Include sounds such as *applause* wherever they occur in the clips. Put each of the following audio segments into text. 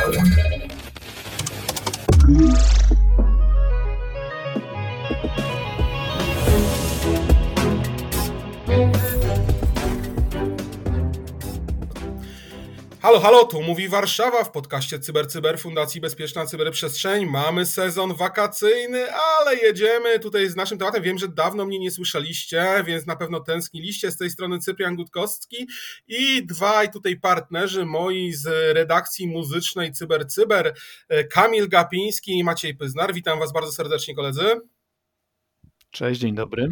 angielsku. Halo, halo, tu mówi Warszawa w podcaście CyberCyber Cyber Fundacji Bezpieczna Cyberprzestrzeń. Mamy sezon wakacyjny, ale jedziemy tutaj z naszym tematem. Wiem, że dawno mnie nie słyszeliście, więc na pewno tęskniliście. Z tej strony Cyprian Gutkowski i dwaj tutaj partnerzy moi z redakcji muzycznej CyberCyber, Cyber, Kamil Gapiński i Maciej Pyznar. Witam was bardzo serdecznie, koledzy. Cześć, dzień dobry.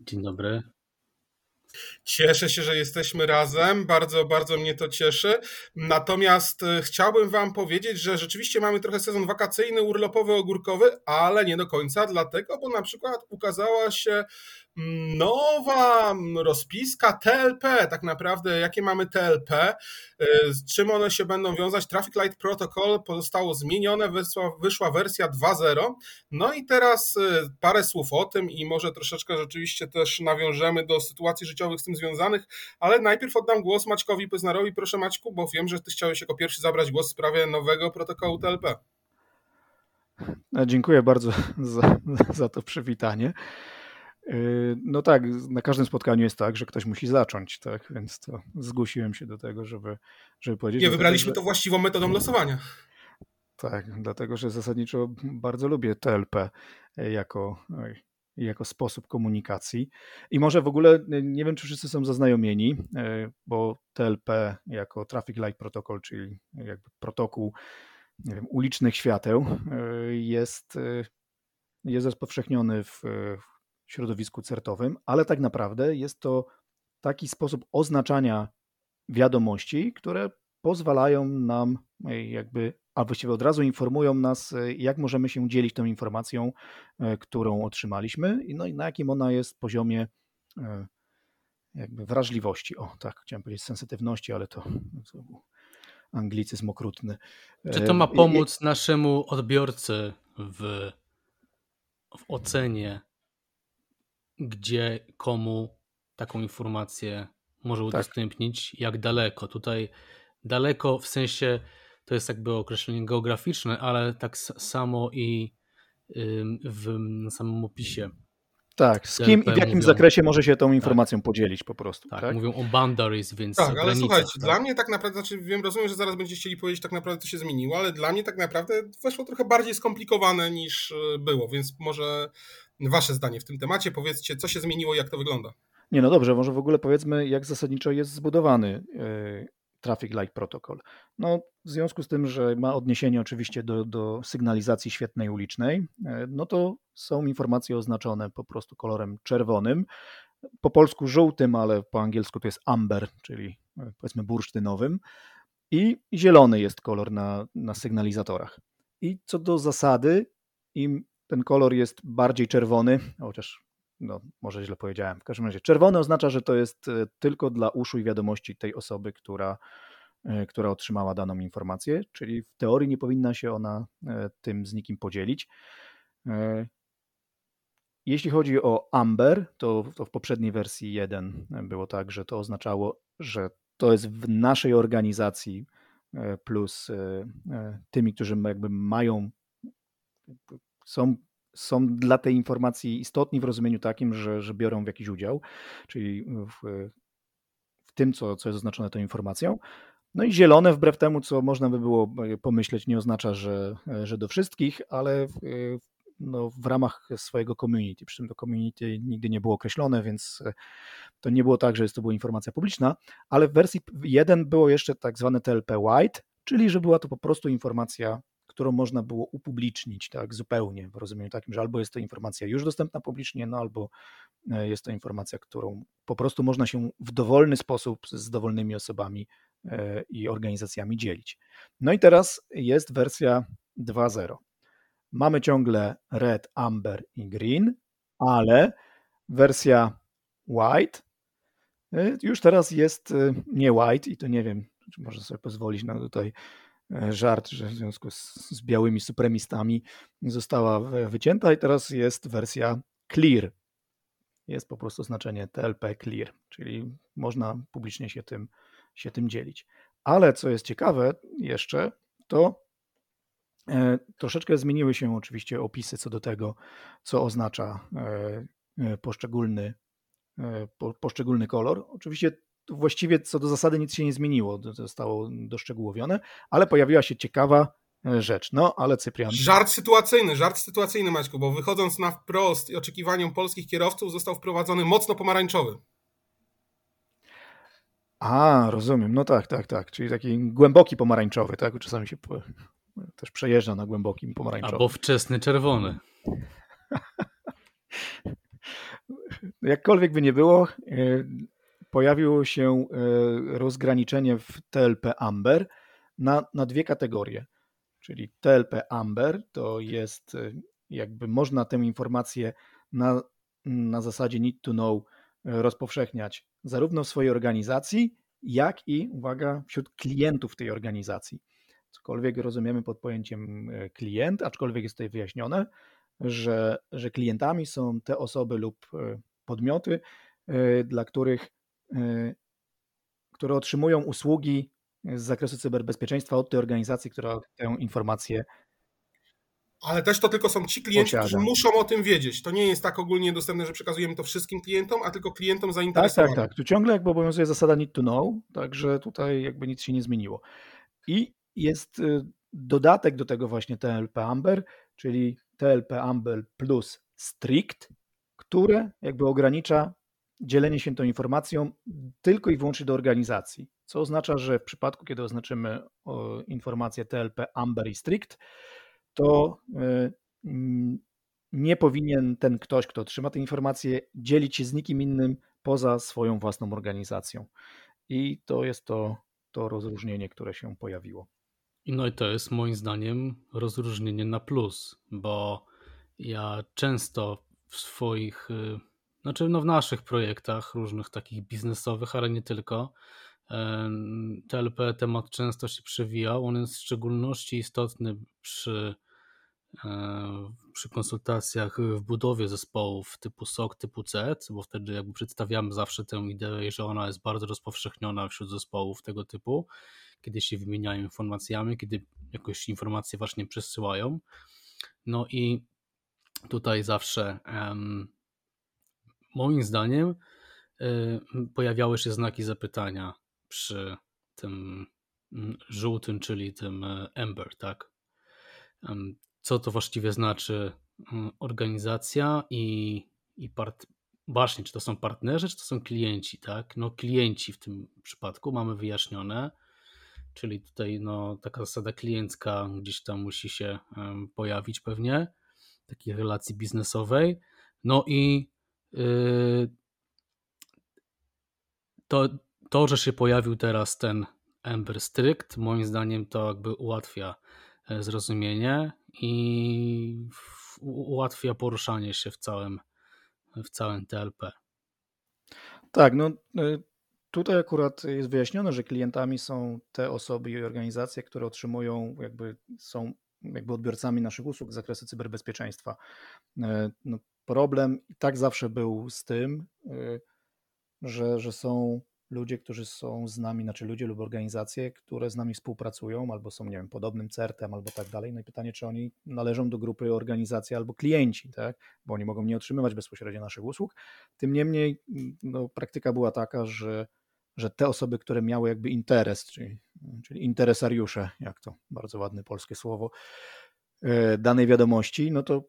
Dzień dobry. Cieszę się, że jesteśmy razem. Bardzo, bardzo mnie to cieszy. Natomiast e, chciałbym Wam powiedzieć, że rzeczywiście mamy trochę sezon wakacyjny, urlopowy, ogórkowy, ale nie do końca, dlatego, bo na przykład ukazała się nowa rozpiska TLP, tak naprawdę jakie mamy TLP, y, z czym one się będą wiązać. Traffic Light Protocol zostało zmienione, wyszła, wyszła wersja 2.0. No i teraz y, parę słów o tym i może troszeczkę rzeczywiście też nawiążemy do sytuacji życiowych z tym związanych, ale najpierw oddam głos Maćkowi Pyznarowi. Proszę Maćku, bo wiem, że ty chciałeś jako pierwszy zabrać głos w sprawie nowego protokołu TLP. No, dziękuję bardzo *laughs* za, za to przywitanie. Yy, no tak, na każdym spotkaniu jest tak, że ktoś musi zacząć, tak, więc to zgłosiłem się do tego, żeby, żeby powiedzieć. Nie, wybraliśmy to właściwą metodą losowania. Tak, dlatego, że zasadniczo bardzo lubię TLP jako, jako sposób komunikacji. I może w ogóle, nie wiem, czy wszyscy są zaznajomieni, yy, bo TLP jako Traffic Light Protocol, czyli jakby protokół nie wiem, ulicznych świateł, jest, jest rozpowszechniony w środowisku certowym, ale tak naprawdę jest to taki sposób oznaczania wiadomości, które pozwalają nam e, jakby, a właściwie od razu informują nas, e, jak możemy się dzielić tą informacją, e, którą otrzymaliśmy, no i na jakim ona jest poziomie jakby wrażliwości. O, tak, chciałem powiedzieć sensytywności, ale to, anglicyzm okrutny. Czy to ma pomóc naszemu odbiorcy w, w ocenie gdzie, komu taką informację może tak. udostępnić, tak. jak daleko. Tutaj daleko w sensie to jest jakby określenie geograficzne, ale tak samo i w samym opisie. Tak, z kim i w jakim mówią, zakresie może się tą tak. informacją tak, podzielić po prostu. Tak, tak, mówią o boundaries, więc. Tak, ale słuchajcie, tak. dla mnie tak naprawdę, znaczy wiem, rozumiem, że zaraz będziecie chcieli powiedzieć tak naprawdę, co się zmieniło, ale dla mnie tak naprawdę weszło trochę bardziej skomplikowane niż e, było, więc może Wasze zdanie w tym temacie. Powiedzcie, co się zmieniło jak to wygląda. Nie, no dobrze, może w ogóle powiedzmy, jak zasadniczo jest zbudowany e, Traffic Light Protocol. No, w związku z tym, że ma odniesienie oczywiście do, do sygnalizacji świetnej ulicznej, e, no to są informacje oznaczone po prostu kolorem czerwonym. Po polsku żółtym, ale po angielsku to jest amber, czyli e, powiedzmy bursztynowym. I zielony jest kolor na, na sygnalizatorach. I co do zasady, im ten kolor jest bardziej czerwony, chociaż no, może źle powiedziałem. W każdym razie czerwony oznacza, że to jest e, tylko dla uszu i wiadomości tej osoby, która, e, która otrzymała daną informację, czyli w teorii nie powinna się ona e, tym z nikim podzielić. Jeśli chodzi o Amber, to, to w poprzedniej wersji 1 było tak, że to oznaczało, że to jest w naszej organizacji plus tymi, którzy jakby mają są, są dla tej informacji istotni w rozumieniu takim, że, że biorą w jakiś udział, czyli w, w tym, co, co jest oznaczone tą informacją. No i zielone, wbrew temu, co można by było pomyśleć, nie oznacza, że, że do wszystkich, ale w, no, w ramach swojego community. Przy czym to community nigdy nie było określone, więc to nie było tak, że jest to była informacja publiczna, ale w wersji 1 było jeszcze tak zwane TLP White, czyli że była to po prostu informacja którą można było upublicznić tak zupełnie w rozumieniu takim, że albo jest to informacja już dostępna publicznie, no albo e, jest to informacja, którą po prostu można się w dowolny sposób z dowolnymi osobami e, i organizacjami dzielić. No i teraz jest wersja 2.0. Mamy ciągle red, amber i green, ale wersja white e, już teraz jest nie white i to nie wiem, czy można sobie pozwolić na tutaj żart, że w związku z, z białymi supremistami została wycięta i teraz jest wersja clear. Jest po prostu znaczenie TLP clear, czyli można publicznie się tym, się tym dzielić. Ale co jest ciekawe jeszcze, to e, troszeczkę zmieniły się oczywiście opisy co do tego, co oznacza poszczególny, poszczególny kolor. Oczywiście właściwie co do zasady nic się nie zmieniło, zostało doszczegółowione, ale pojawiła się ciekawa rzecz. No, ale Cyprian. Żart sytuacyjny, żart sytuacyjny, Maćku, bo wychodząc na wprost i oczekiwaniom polskich kierowców został wprowadzony mocno pomarańczowy. A, rozumiem. No tak, tak, tak. Czyli taki głęboki pomarańczowy, tak? Czasami się też przejeżdża na głębokim pomarańczowym. Albo wczesny czerwony. *laughs* Jakkolwiek by nie było, e, pojawiło się e, rozgraniczenie w TLP Amber na, na dwie kategorie. Czyli TLP Amber to jest e, jakby można tę informację na, na zasadzie need to know rozpowszechniać zarówno w swojej organizacji, jak i, uwaga, wśród klientów tej organizacji. Cokolwiek rozumiemy pod pojęciem e, klient, aczkolwiek jest tutaj wyjaśnione, że, że klientami są te osoby lub e, podmioty, e, dla których, które otrzymują usługi z zakresu cyberbezpieczeństwa od tej organizacji, która tę informację ale też to tylko są ci klienci, Posiada. którzy muszą o tym wiedzieć. To nie jest tak ogólnie dostępne, że przekazujemy to wszystkim klientom, a tylko klientom zainteresowanym. Tak, tak, tak. Tu ciągle jakby obowiązuje zasada need to know, także tutaj jakby nic się nie zmieniło. I jest y, dodatek do tego właśnie TLP Amber, czyli TLP Amber plus strict, które jakby ogranicza dzielenie się tą informacją tylko i wyłącznie do organizacji. Co oznacza, że w przypadku, kiedy oznaczymy informację TLP Amber i strict, to e, nie powinien ten ktoś, kto otrzyma tę informację, dzielić się z nikim innym poza swoją własną organizacją. I to jest to, to rozróżnienie, które się pojawiło. No i to jest moim zdaniem rozróżnienie na plus, bo ja często w swoich, y, znaczy no w naszych projektach różnych takich biznesowych, ale nie tylko, TLP temat często się przewijał. On jest w szczególności istotny przy E, przy konsultacjach w budowie zespołów typu SOC, typu C, bo wtedy jakby przedstawiamy zawsze tę ideę, że ona jest bardzo rozpowszechniona wśród zespołów tego typu, kiedy się wymieniają informacjami, kiedy jakieś informacje właśnie przesyłają. No i tutaj zawsze um, moim zdaniem um, pojawiały się znaki zapytania przy tym um, żółtym, czyli tym Ember, tak? co to właściwie znaczy mm, organizacja i, i part, właśnie, czy to są partnerzy, czy to są klienci, tak? No klienci w tym przypadku mamy wyjaśnione, czyli tutaj no, taka zasada kliencka gdzieś tam musi się pojawić pewnie, takiej relacji biznesowej. No i to, to, że się pojawił teraz ten Ember Strict, moim zdaniem to jakby ułatwia e, zrozumienie i ułatwia poruszanie się w całym, w całym TLP. Tak, no y, tutaj akurat jest wyjaśnione, że klientami są te osoby i organizacje, które otrzymują, jakby są jakby odbiorcami naszych usług z zakresu cyberbezpieczeństwa. Y, no, problem i tak zawsze był z tym, y, że, że są ludzie, którzy są z nami, znaczy ludzie lub organizacje, które z nami współpracują albo są, nie wiem, podobnym CERT-em albo tak dalej. No i pytanie, czy oni należą do grupy organizacji albo klienci, tak? Bo oni mogą nie otrzymywać bezpośrednio naszych usług. Tym niemniej no, praktyka była taka, że, że te osoby, które miały jakby interes, czyli, czyli interesariusze, jak to bardzo ładne polskie słowo, e, danej wiadomości, no to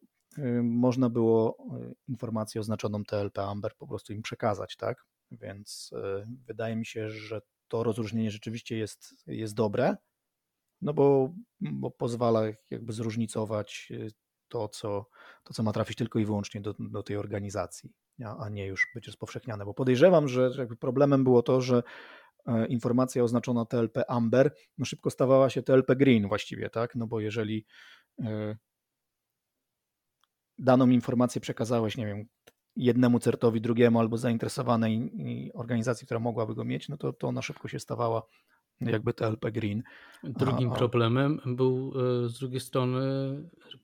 można było e, informację oznaczoną TLP Amber po prostu im przekazać, tak? Więc e, wydaje mi się, że to rozróżnienie rzeczywiście jest, jest dobre, no bo, bo pozwala jakby zróżnicować e, to co, to, co ma trafić tylko i wyłącznie do, do tej organizacji, a nie już być rozpowszechniane. Bo podejrzewam, że problemem było to, że e, informacja oznaczona TLP Amber no szybko stawała się TLP Green właściwie, tak? No bo jeżeli daną informację przekazałeś, nie wiem, jednemu certowi, drugiemu albo zainteresowanej organizacji, która mogłaby go mieć, no to, to ona szybko się stawała jakby TLP Green. Drugim a, a... problemem był e, z drugiej strony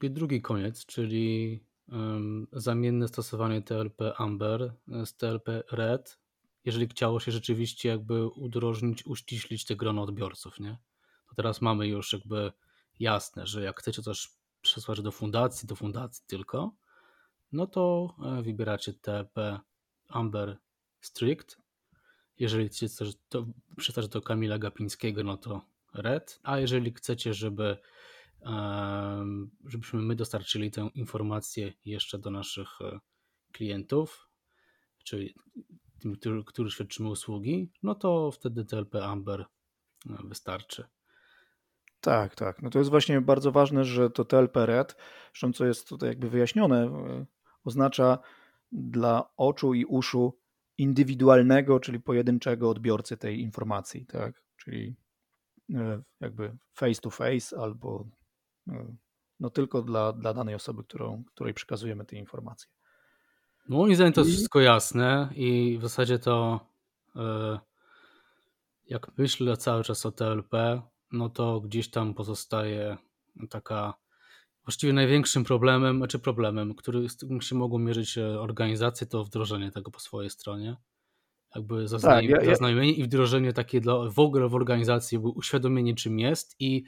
drugi koniec, czyli um, zamienne stosowanie TLP Amber z TLP Red, jeżeli chciało się rzeczywiście jakby udrożnić, uściślić te grono odbiorców, nie? To teraz mamy już jakby jasne, że jak chcecie coś przesłać do fundacji, do fundacji tylko, no to e, wybieracie TP Amber Strict. Jeżeli chcecie to, przesłać do Kamila Gapińskiego, no to Red. A jeżeli chcecie, żeby żebyśmy my dostarczyli tę informację jeszcze do naszych e, klientów, czyli tym, którzy świadczymy usługi, no to wtedy TLP Amber e, wystarczy. Tak, tak. No to jest właśnie bardzo ważne, że to TLP Red, zresztą co jest tutaj jakby wyjaśnione, e, oznacza dla oczu i uszu indywidualnego, czyli pojedynczego odbiorcy tej informacji, tak? Czyli jakby face to face albo no tylko dla, dla danej osoby, którą, której przekazujemy te informacje. Moim zdaniem to jest wszystko jasne i w zasadzie to e, jak myślę cały czas o TLP, no to gdzieś tam pozostaje taka właściwie największym problemem, znaczy problemem, który, z którym się mogą mierzyć e, organizacje, to wdrożenie tego po swojej stronie. Jakby zaznajomienie, tak, ja, ja... i wdrożenie takie dla, w ogóle w organizacji, uświadomienie czym jest i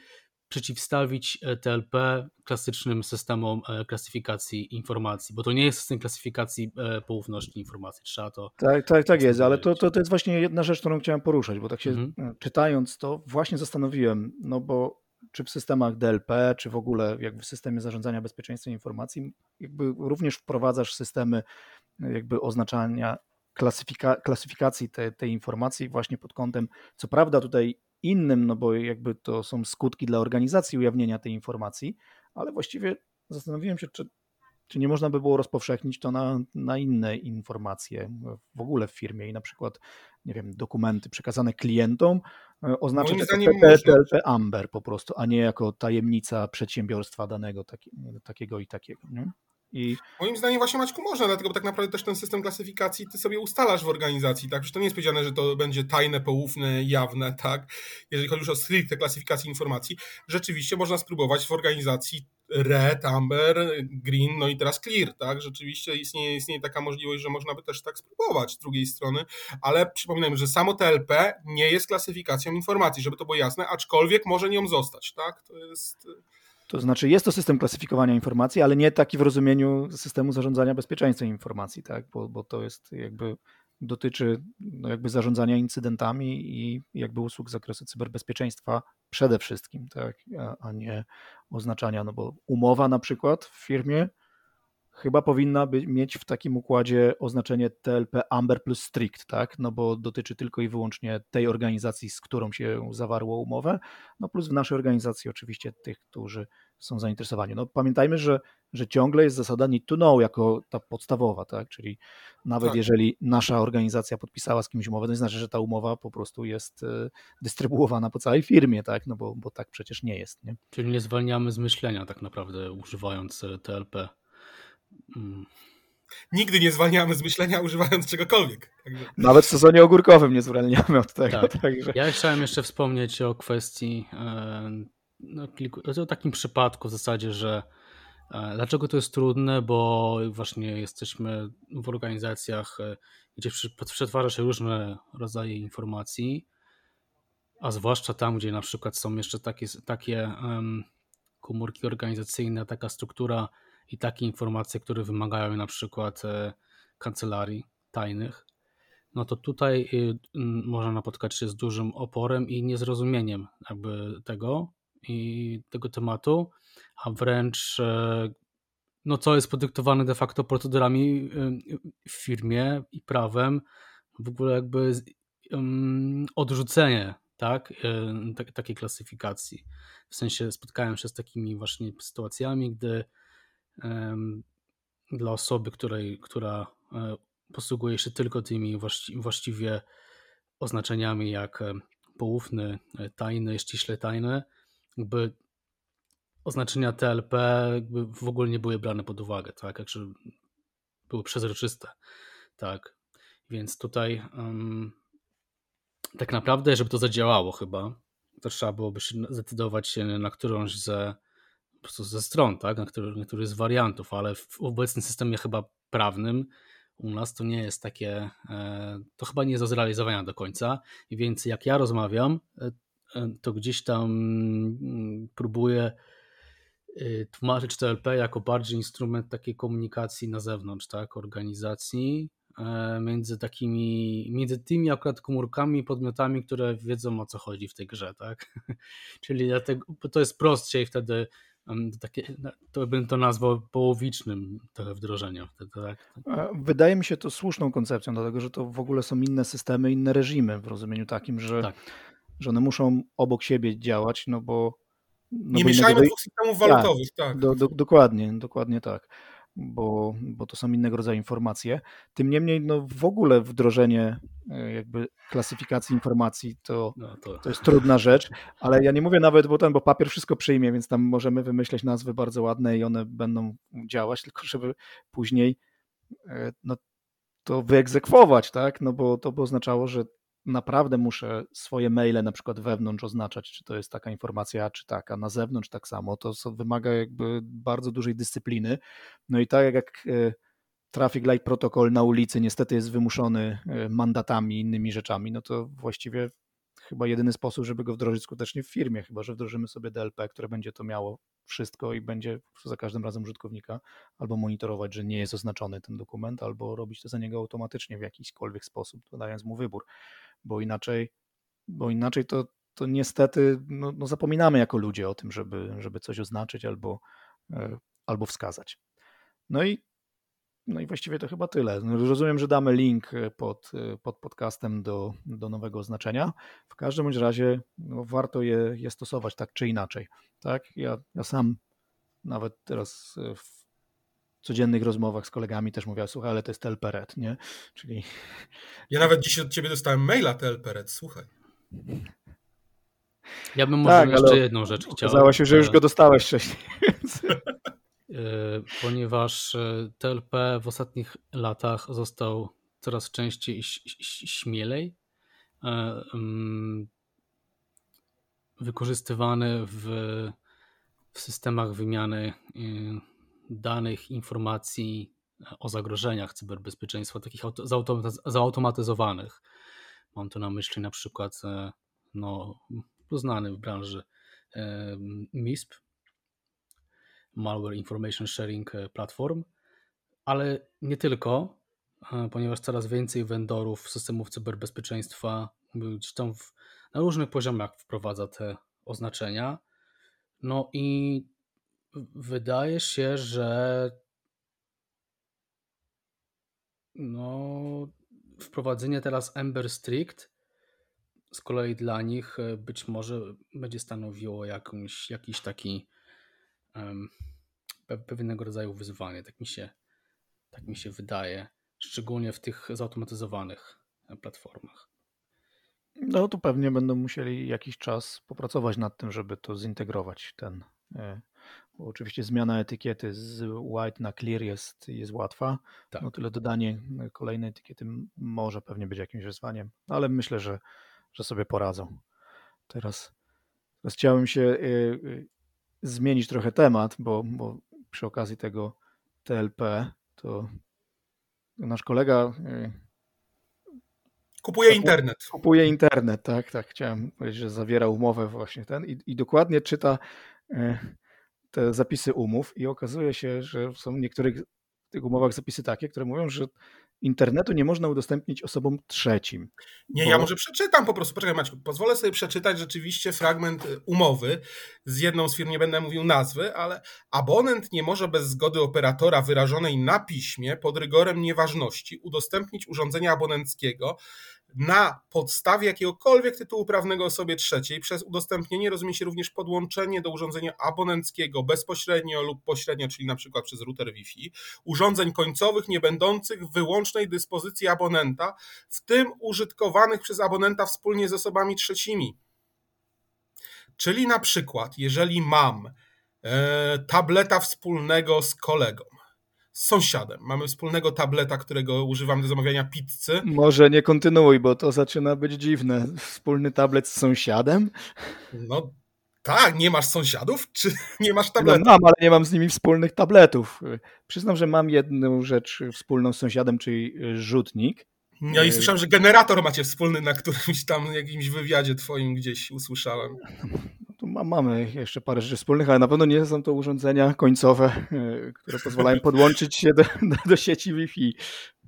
przeciwstawić e, TLP klasycznym systemom e, klasyfikacji informacji, bo to nie jest system klasyfikacji e, poufności informacji, trzeba to... Tak, tak, tak jest, ale to, to, to jest właśnie jedna rzecz, którą chciałem poruszać, bo tak się mhm. czytając to właśnie zastanowiłem, no bo czy w systemach DLP, czy w ogóle jakby w systemie zarządzania bezpieczeństwem informacji, jakby również wprowadzasz systemy jakby oznaczania klasyfika klasyfikacji te, tej informacji właśnie pod kątem, co prawda tutaj innym, no bo jakby to są skutki dla organizacji ujawnienia tej informacji, ale właściwie zastanowiłem się, czy, czy nie można by było rozpowszechnić to na, na inne informacje w ogóle w firmie i na przykład, nie wiem, dokumenty przekazane klientom e, oznaczać jako TLP Amber po prostu, a nie jako tajemnica przedsiębiorstwa danego taki, takiego i takiego. Nie? I... Moim zdaniem właśnie Maćku można, dlatego tak naprawdę też ten system klasyfikacji ty sobie ustalasz w organizacji, tak? Przecież to nie jest powiedziane, że to będzie tajne, poufne, jawne, tak? Jeżeli chodzi już o stricte klasyfikację informacji, rzeczywiście można spróbować w organizacji red, amber, green, no i teraz clear, tak? Rzeczywiście istnieje, istnieje taka możliwość, że można by też tak spróbować z drugiej strony, ale przypominam, że samo TLP nie jest klasyfikacją informacji, żeby to było jasne, aczkolwiek może nią zostać, tak? To jest... To znaczy jest to system klasyfikowania informacji, ale nie taki w rozumieniu systemu zarządzania bezpieczeństwem informacji, tak? bo, bo to jest jakby dotyczy no jakby zarządzania incydentami i jakby usług z zakresu cyberbezpieczeństwa przede wszystkim, tak? a, a nie oznaczania, no bo umowa na przykład w firmie chyba powinna by, mieć w takim układzie oznaczenie TLP Amber plus Strict, tak? No bo dotyczy tylko i wyłącznie tej organizacji, z którą się zawarło umowę, no plus w naszej organizacji oczywiście tych, którzy są zainteresowani. No pamiętajmy, że, że ciągle jest zasada need to know jako ta podstawowa, tak? Czyli nawet tak. jeżeli nasza organizacja podpisała z kimś umowę, to nie znaczy, że ta umowa po prostu jest e, dystrybuowana po całej firmie, tak? No bo, bo tak przecież nie jest, nie? Czyli nie zwalniamy z myślenia tak naprawdę używając e, TLP. Nigdy nie zwalniamy z myślenia używając czegokolwiek. Także... Nawet w sezonie ogórkowym nie zwalniamy od tego. Tak. Także... Ja chciałem jeszcze wspomnieć o kwestii, e, no, kilku, o takim przypadku w zasadzie, że e, dlaczego to jest trudne, bo właśnie jesteśmy w organizacjach, e, gdzie przetwarza się różne rodzaje informacji, a zwłaszcza tam, gdzie na przykład są jeszcze takie, takie um, komórki organizacyjne, taka struktura i takie informacje, które wymagają na przykład e, kancelarii tajnych, no to tutaj y, można napotkać się z dużym oporem i niezrozumieniem jakby tego i tego tematu, a wręcz e, no co jest podyktowane de facto procedurami y, w firmie i prawem, w ogóle jakby odrzucenie tak, e, takiej klasyfikacji. W sensie spotkałem się z takimi właśnie sytuacjami, gdy dla osoby, której, która e, posługuje się tylko tymi właściwie oznaczeniami jak poufny, e, tajny, ściśle tajny, jakby oznaczenia TLP jakby w ogóle nie były brane pod uwagę, tak, jakże były przezroczyste, tak, więc tutaj um, tak naprawdę, żeby to zadziałało chyba, to trzeba byłoby się zdecydować się na którąś ze prostu ze stron, tak, na który, który z wariantów, ale w obecnym systemie chyba prawnym u nas to nie jest takie, e, to chyba nie jest do zrealizowania do końca, więc jak ja rozmawiam, e, e, to gdzieś tam mm, próbuje y, tłumaczyć TLP jako bardziej instrument takiej komunikacji na zewnątrz, tak, organizacji, między takimi, między tymi akurat komórkami i podmiotami, które wiedzą o co chodzi w tej grze, tak? *laughs* Czyli dlatego, to jest prostsze i wtedy takie, to bym to nazwał połowicznym trochę wdrożeniem. Tak? Wydaje mi się to słuszną koncepcją, dlatego że to w ogóle są inne systemy, inne reżimy w rozumieniu takim, że, tak. że one muszą obok siebie działać, no bo. No Nie bo mieszajmy innego... dwóch systemów walutowych, tak. tak. Do, do, dokładnie, dokładnie tak bo, bo to są innego rodzaju informacje. Tym niemniej no, w ogóle wdrożenie e, jakby klasyfikacji informacji to, no to... to jest trudna rzecz, ale ja nie mówię nawet, bo ten, bo papier wszystko przyjmie, więc tam możemy wymyśleć nazwy bardzo ładne i one będą działać, *laughs* tylko żeby później e, no, to wyegzekwować, tak? No bo to by oznaczało, że naprawdę muszę swoje maile na przykład wewnątrz oznaczać, czy to jest taka informacja, czy taka, na zewnątrz tak samo, to wymaga jakby bardzo dużej dyscypliny. No i tak jak e, Traffic Light Protocol na ulicy niestety jest wymuszony e, mandatami, innymi rzeczami, no to właściwie chyba jedyny sposób, żeby go wdrożyć skutecznie w firmie, chyba że wdrożymy sobie DLP, które będzie to miało wszystko i będzie za każdym razem użytkownika albo monitorować, że nie jest oznaczony ten dokument, albo robić to za niego automatycznie w jakiśkolwiek sposób, dodając mu wybór bo inaczej, bo inaczej to, to niestety no, no zapominamy jako ludzie o tym, żeby, żeby coś oznaczyć albo, e, albo wskazać. No i, no i właściwie to chyba tyle. No, rozumiem, że damy link e, pod, e, pod podcastem do, do nowego oznaczenia. W każdym bądź razie no, warto je, je stosować tak czy inaczej. Tak? Ja, ja sam nawet teraz w codziennych rozmowach z kolegami też mówiła, słuchaj, ale to jest Telperet, nie? Czyli... *laughs* Ja nawet dzisiaj od ciebie dostałem maila Telperet, słuchaj. Ja bym może tak, jeszcze jedną rzecz chciał. Okazało się, że już go dostałeś wcześniej. *laughs* *laughs* E, ponieważ e, TLP w ostatnich latach został coraz częściej śmielej e, mm, wykorzystywany w, w systemach wymiany danych, informacji o zagrożeniach cyberbezpieczeństwa, takich zautomatyzowanych. Mam tu na myśli na przykład no, znany w branży MISP, Malware Information Sharing Platform, ale nie tylko, ponieważ coraz więcej vendorów systemów cyberbezpieczeństwa gdzieś tam w, na różnych poziomach wprowadza te oznaczenia. No i Wydaje się, że no, wprowadzenie teraz Ember Strict z kolei dla nich e, być może będzie stanowiło jakąś, jakiś taki pewnego rodzaju wyzwanie. Tak mi, się, tak mi się wydaje, szczególnie w tych zautomatyzowanych e, platformach. No to pewnie będą musieli jakiś czas popracować nad tym, żeby to zintegrować ten e, bo oczywiście zmiana etykiety z white na clear jest, jest łatwa. Tak. No tyle dodanie kolejnej etykiety może pewnie być jakimś wyzwaniem, ale myślę, że, że sobie poradzą. Teraz, teraz chciałem się zmienić trochę temat, bo, bo przy okazji tego TLP to nasz kolega y, Kupuje internet. Kupuje internet, tak, tak. Chciałem powiedzieć, że zawiera umowę właśnie ten i, i dokładnie czyta te zapisy umów i okazuje się, że są w niektórych tych umowach zapisy takie, które mówią, że internetu nie można udostępnić osobom trzecim. Nie, bo... ja może przeczytam po prostu. Poczekaj Maciu, pozwolę sobie przeczytać rzeczywiście fragment y, umowy z jedną z firm, nie będę mówił nazwy, ale abonent nie może bez zgody operatora wyrażonej na piśmie pod rygorem nieważności udostępnić urządzenia abonenckiego na podstawie jakiegokolwiek tytułu prawnego osobie trzeciej. Przez udostępnienie rozumie się również podłączenie do urządzenia abonenckiego bezpośrednio lub pośrednio, czyli na przykład przez router Wi-Fi, urządzeń końcowych nie będących w wyłącznej dyspozycji abonenta, w tym użytkowanych przez abonenta wspólnie z osobami trzecimi. Czyli na przykład, jeżeli mam e, tableta wspólnego z kolegą, z sąsiadem. Mamy wspólnego tableta, którego używam do zamawiania pizzy. Może nie kontynuuj, bo to zaczyna być dziwne. Wspólny tablet z sąsiadem? No tak, nie masz sąsiadów, czy *laughs* nie masz tabletów? No mam, ale nie mam z nimi wspólnych tabletów. Przyznam, że mam jedną rzecz wspólną z sąsiadem, czyli rzutnik. Ja i słyszałem, że generator macie wspólny na którymś tam jakimś wywiadzie twoim gdzieś usłyszałem. *laughs* Mamy jeszcze parę rzeczy wspólnych, ale na pewno nie są to urządzenia końcowe, e, które pozwalają podłączyć się do, do sieci Wi-Fi.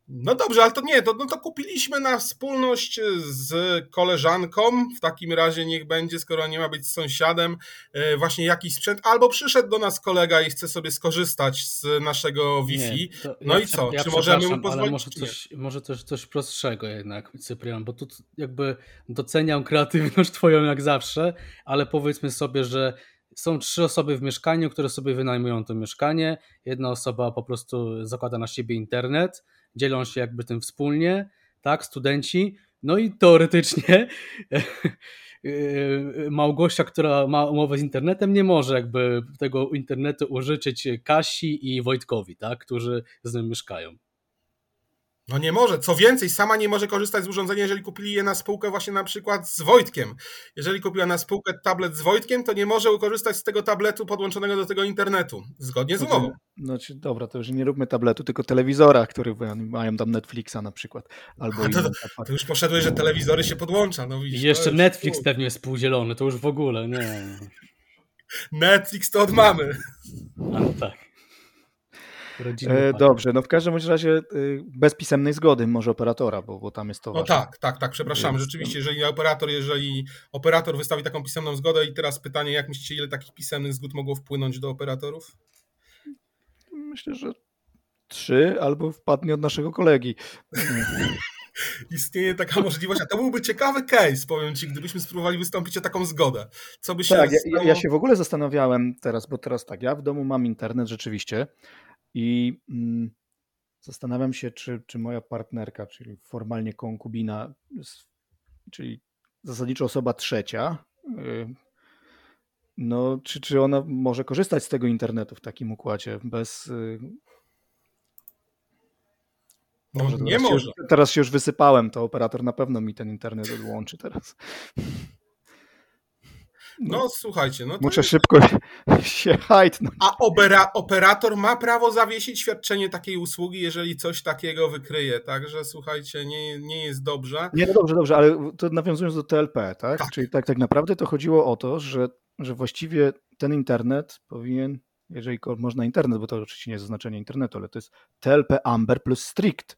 No dobrze, ale to nie, to, no to kupiliśmy na wspólność z koleżanką. W takim razie niech będzie, skoro nie ma być sąsiadem, e, właśnie jakiś sprzęt. Albo przyszedł do nas kolega i chce sobie skorzystać z naszego Wi-Fi. Nie, no ja, i co? Ja Czy możemy mu pozwolić? Może coś, może coś, coś prostszego jednak, Cyprian, bo tu jakby doceniam kreatywność Twoją jak zawsze, ale powiedzmy sobie, że są trzy osoby w mieszkaniu, które sobie wynajmują to mieszkanie. Jedna osoba po prostu zakłada na siebie internet dzielą się jakby tym wspólnie, tak, studenci, no i teoretycznie *laughs* Małgosia, która ma umowę z internetem, nie może jakby tego internetu użyczyć Kasi i Wojtkowi, tak, którzy z nim mieszkają. No nie może. Co więcej, sama nie może korzystać z urządzenia, jeżeli kupili je na spółkę właśnie na przykład z Wojtkiem. Jeżeli kupiła na spółkę tablet z Wojtkiem, to nie może korzystać z tego tabletu podłączonego do tego internetu, zgodnie z znaczy, umową. Znaczy, dobra, to już nie róbmy tabletu, tylko telewizora, który mają tam Netflixa na przykład. Albo A *laughs* to, to, to, już poszedłeś, że telewizory się podłącza. No widzisz, I jeszcze Netflix pewnie jest współdzielony, to już w ogóle, nie. *laughs* Netflix to od mamy. *laughs* A, tak. E, dobrze, no w każdym razie y, bez pisemnej zgody może operatora, bo, bo tam jest to. No ważne. tak, tak, tak, przepraszamy. Rzeczywiście, jeżeli operator, jeżeli operator wystawi taką pisemną zgodę i teraz pytanie, jak myślicie, ile takich pisemnych zgód mogło wpłynąć do operatorów? Myślę, że trzy albo wpadnie od naszego kolegi. *laughs* Istnieje taka możliwość, a to byłby ciekawy case, powiem ci, gdybyśmy spróbowali wystąpić o taką zgodę. Co by się tak, ja, ja, się w ogóle zastanawiałem teraz, bo teraz tak, ja w domu mam internet rzeczywiście, i mm, zastanawiam się, czy, czy moja partnerka, czyli formalnie konkubina, czyli zasadniczo osoba trzecia, y, no, czy, czy ona może korzystać z tego internetu w takim układzie bez. Y, no, nie może. Już, teraz się już wysypałem, to operator na pewno mi ten internet odłączy teraz. No, no słuchajcie, no Muszę jest... szybko *laughs* się hajtnąć. A opera, operator ma prawo zawiesić świadczenie takiej usługi, jeżeli coś takiego wykryje, także słuchajcie, nie, nie jest dobrze. Nie, no dobrze, dobrze, ale to nawiązując do TLP, tak? tak. Czyli tak, tak naprawdę to chodziło o to, że, że właściwie ten internet powinien, jeżeli można internet, bo to oczywiście nie jest oznaczenie internetu, ale to jest TLP Amber plus Strict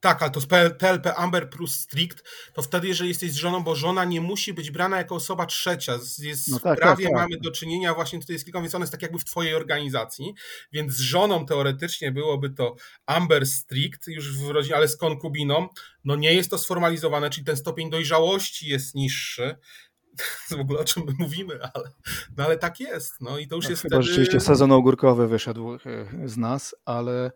tak, ale to z TLP Amber plus Strict, to wtedy, jeżeli jesteś z żoną, bo żona nie musi być brana jako osoba trzecia. Jest no tak, w prawie tak, tak. mamy do czynienia, właśnie tutaj jest kilka, więc ona jest tak jakby w twojej organizacji, więc z żoną teoretycznie byłoby to Amber Strict już w rodzinie, ale z konkubiną, no nie jest to sformalizowane, czyli ten stopień dojrzałości jest niższy, *laughs* w ogóle o czym my mówimy, ale, no ale tak jest. No i to już no, jest chyba wtedy... rzeczywiście sezon ogórkowy wyszedł e, z nas, ale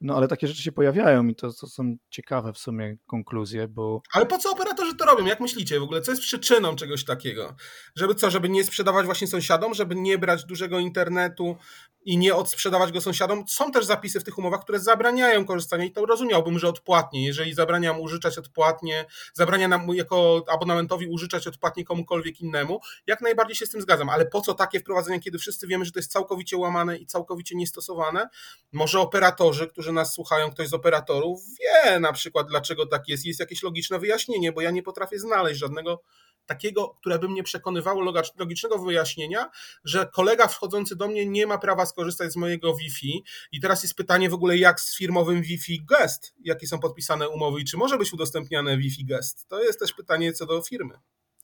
no ale takie rzeczy się pojawiają i to, to są ciekawe w sumie konkluzje, bo... Ale po co operatorzy to robią? Jak myślicie w ogóle? Co jest przyczyną czegoś takiego? Żeby co? Żeby nie sprzedawać właśnie sąsiadom? Żeby nie brać dużego internetu i nie odsprzedawać go sąsiadom? Są też zapisy w tych umowach, które zabraniają korzystania i to rozumiałbym, że odpłatnie. Jeżeli zabraniam użyczać odpłatnie, zabrania nam jako abonamentowi użyczać odpłatnie komukolwiek innemu, jak najbardziej się z tym zgadzam. Ale po co takie wprowadzenie, kiedy wszyscy wiemy, że to jest całkowicie łamane i całkowicie niestosowane? Może operatorzy, którzy którzy nas słuchają, ktoś z operatorów wie na przykład, dlaczego tak jest. Jest jakieś logiczne wyjaśnienie, bo ja nie potrafię znaleźć żadnego takiego, które by mnie przekonywało logicznego wyjaśnienia, że kolega wchodzący do mnie nie ma prawa skorzystać z mojego Wi-Fi. I teraz jest pytanie w ogóle, jak z firmowym Wi-Fi Guest, jakie są podpisane umowy i czy może być udostępniane Wi-Fi Guest? To jest też pytanie co do firmy.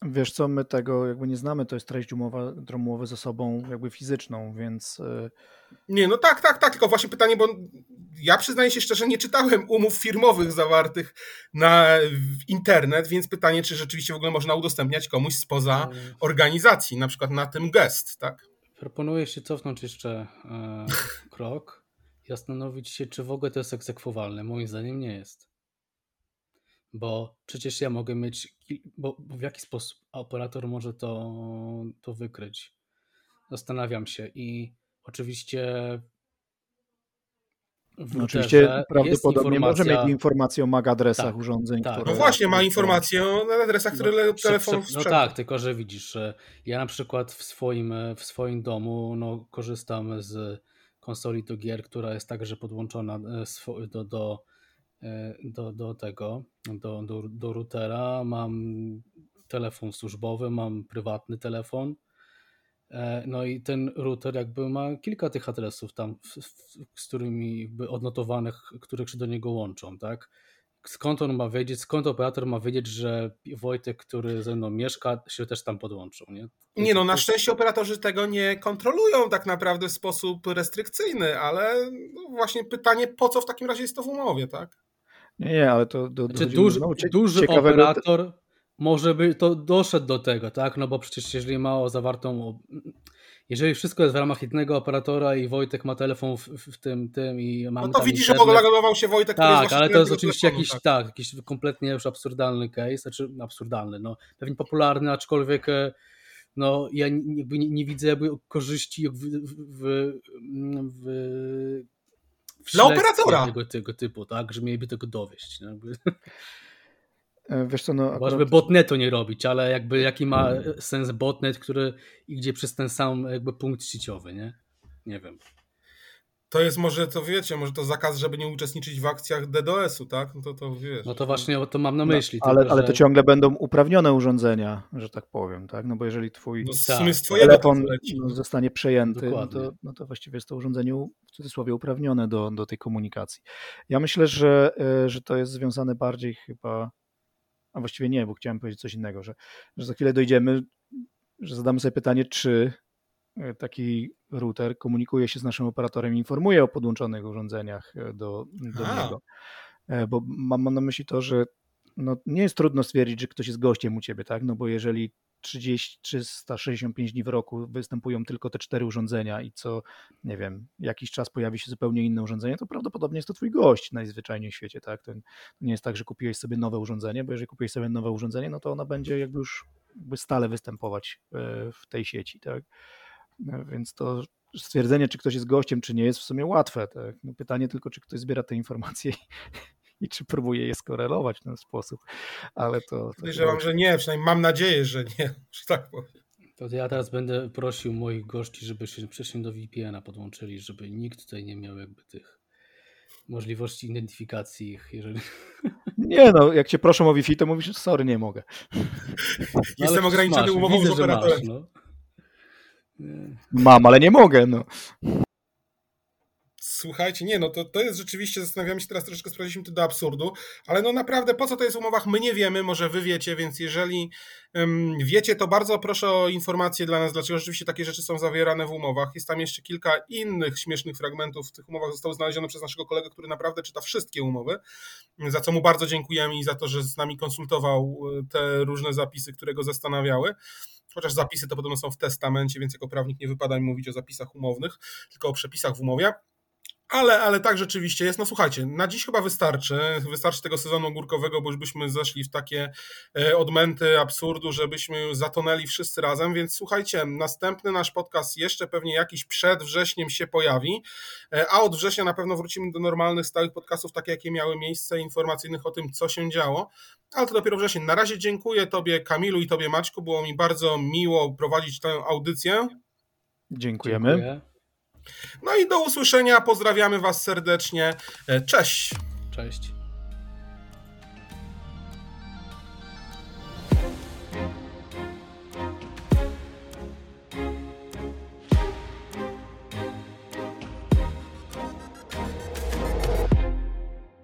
Wiesz co, my tego jakby nie znamy, to jest treść umowa, umowy ze sobą jakby fizyczną, więc... Y, nie, no tak, tak, tak, tylko właśnie pytanie, bo ja przyznaję się szczerze, nie czytałem umów firmowych zawartych na internet, więc pytanie, czy rzeczywiście w ogóle można udostępniać komuś spoza mm. organizacji, na przykład na tym gest, tak? Proponuję się cofnąć jeszcze e, krok i zastanowić się, czy w ogóle to jest egzekwowalne. Moim zdaniem nie jest. Bo przecież ja mogę mieć, bo, bo w jaki sposób operator może to, to wykryć? Zastanawiam się i oczywiście no oczywiście prawdopodobnie informacja... może mieć informację o MAC adresach tak, urządzeń. Tak. Które... No właśnie, ma informację o adresach, które no, telefon No tak, tylko że widzisz, ja na przykład w swoim, w swoim domu no, korzystam z konsoli do gier, która jest także podłączona e, do, do, do, do tego, do, do, do routera. Mam telefon służbowy, mam prywatny telefon E, no i ten router jakby ma kilka tych adresów tam, z którymi jakby odnotowanych, które się do niego łączą, tak? Skąd on ma wiedzieć, skąd operator ma wiedzieć, że Wojtek, który ze mną mieszka, się też tam podłączył, nie? Nie no, na szczęście operatorzy tego nie kontrolują tak naprawdę w sposób restrykcyjny, ale no właśnie pytanie, po co w takim razie jest to w umowie, tak? Nie, nie, ale to... Do, znaczy, duży, duży operator może by to doszedł do tego, tak? No bo przecież jeżeli ma zawartą. Jeżeli wszystko jest w ramach jednego operatora i Wojtek ma telefon w, w tym, tym i mamy. No to widzisz, internet... że logował się Wojtek. Tak, ale to jest oczywiście telefonu, jakiś, tak. tak. jakiś kompletnie już absurdalny case, znaczy absurdalny, no pewnie popularny, aczkolwiek e, no ja jakby nie, nie widzę jakby korzyści w, w, w, w Dla operatora tego, tego typu, tak, że mieliby tego dowieść. No, jakby. E, wiesz co, no, akurat... żeby botnetu nie robić, ale jakby jaki ma sens botnet, który idzie przez ten sam jakby punkt sieciowy, nie? Nie wiem. To jest może, to wiecie, może to zakaz, żeby nie uczestniczyć w akcjach DDoS-u, tak? No to, to wiesz. No to właśnie to mam na no, myśli. No, ale, tylko, ale to ciągle będą uprawnione urządzenia, że tak powiem, tak? No bo jeżeli twój no, tak. telefon no, zostanie przejęty, no to, no to właściwie jest to urządzenie w cudzysłowie uprawnione do, do tej komunikacji. Ja myślę, że, e, że to jest związane bardziej chyba a właściwie nie, bo chciałem powiedzieć coś innego, że, że za chwilę dojdziemy, że zadamy sobie pytanie, czy taki router komunikuje się z naszym operatorem, informuje o podłączonych urządzeniach e, do, do niego. E, bo mam na myśli to, że no, nie jest trudno stwierdzić, że ktoś jest gościem u ciebie, tak? No bo jeżeli 30, 365 dni w roku występują tylko te cztery urządzenia i co, nie wiem, jakiś czas pojawi się zupełnie inne urządzenie, to prawdopodobnie jest to twój gość najzwyczajniej w świecie, tak? To nie jest tak, że kupiłeś sobie nowe urządzenie, bo jeżeli kupiłeś sobie nowe urządzenie, no to ona będzie jakby już jakby stale występować e, w tej sieci, tak? Więc to stwierdzenie, czy ktoś jest gościem, czy nie, jest w sumie łatwe. Tak? No pytanie tylko, czy ktoś zbiera te informacje i *laughs* czy próbuje je skorelować w ten sposób, ale to... Podejrzewam, że nie, przynajmniej mam nadzieję, że nie, *laughs* że tak powiem. To ja teraz będę prosił moich gości, żeby się wcześniej do VPN-a podłączyli, żeby nikt tutaj nie miał jakby tych możliwości identyfikacji ich, jeżeli... *laughs* Nie no, jak cię proszą o Wi-Fi, to mówisz, sorry, nie mogę. Jestem no, ograniczony umową z operatorem. Masz, no. Mam, ale nie mogę, no. Słuchajcie, nie, no to, to jest rzeczywiście, zastanawiamy się teraz troszeczkę, sprawdziliśmy to do absurdu, ale no naprawdę po co to jest w umowach, my nie wiemy, może wy wiecie, więc jeżeli um, wiecie, to bardzo proszę o informacje dla nas, dlaczego rzeczywiście takie rzeczy są zawierane w umowach. Jest tam jeszcze kilka innych śmiesznych fragmentów w tych umowach, zostały znalezione przez naszego kolegę, który naprawdę czyta wszystkie umowy, za co mu bardzo dziękujemy i za to, że z nami konsultował e, te różne zapisy, które go zastanawiały chociaż zapisy to podobno są w testamencie, więc jako prawnik nie wypada mi mówić o zapisach umownych, tylko o przepisach w umowie. Ale, ale tak rzeczywiście jest. No słuchajcie, na dziś chyba wystarczy. Wystarczy tego sezonu górkowego, bo już byśmy zeszli w takie e, odmęty absurdu, żebyśmy zatonęli wszyscy razem. Więc słuchajcie, następny nasz podcast jeszcze pewnie jakiś przed wrześniem się pojawi, e, a od września na pewno wrócimy do normalnych, stałych podcastów, takie jakie miały miejsce, informacyjnych o tym, co się działo. Ale to dopiero wrzesień. Na razie dziękuję Tobie, Kamilu i Tobie, Maćku. Było mi bardzo miło prowadzić tę audycję. Dziękujemy. Dziękuję. No i do usłyszenia. Pozdrawiamy Was serdecznie. E, cześć. Cześć.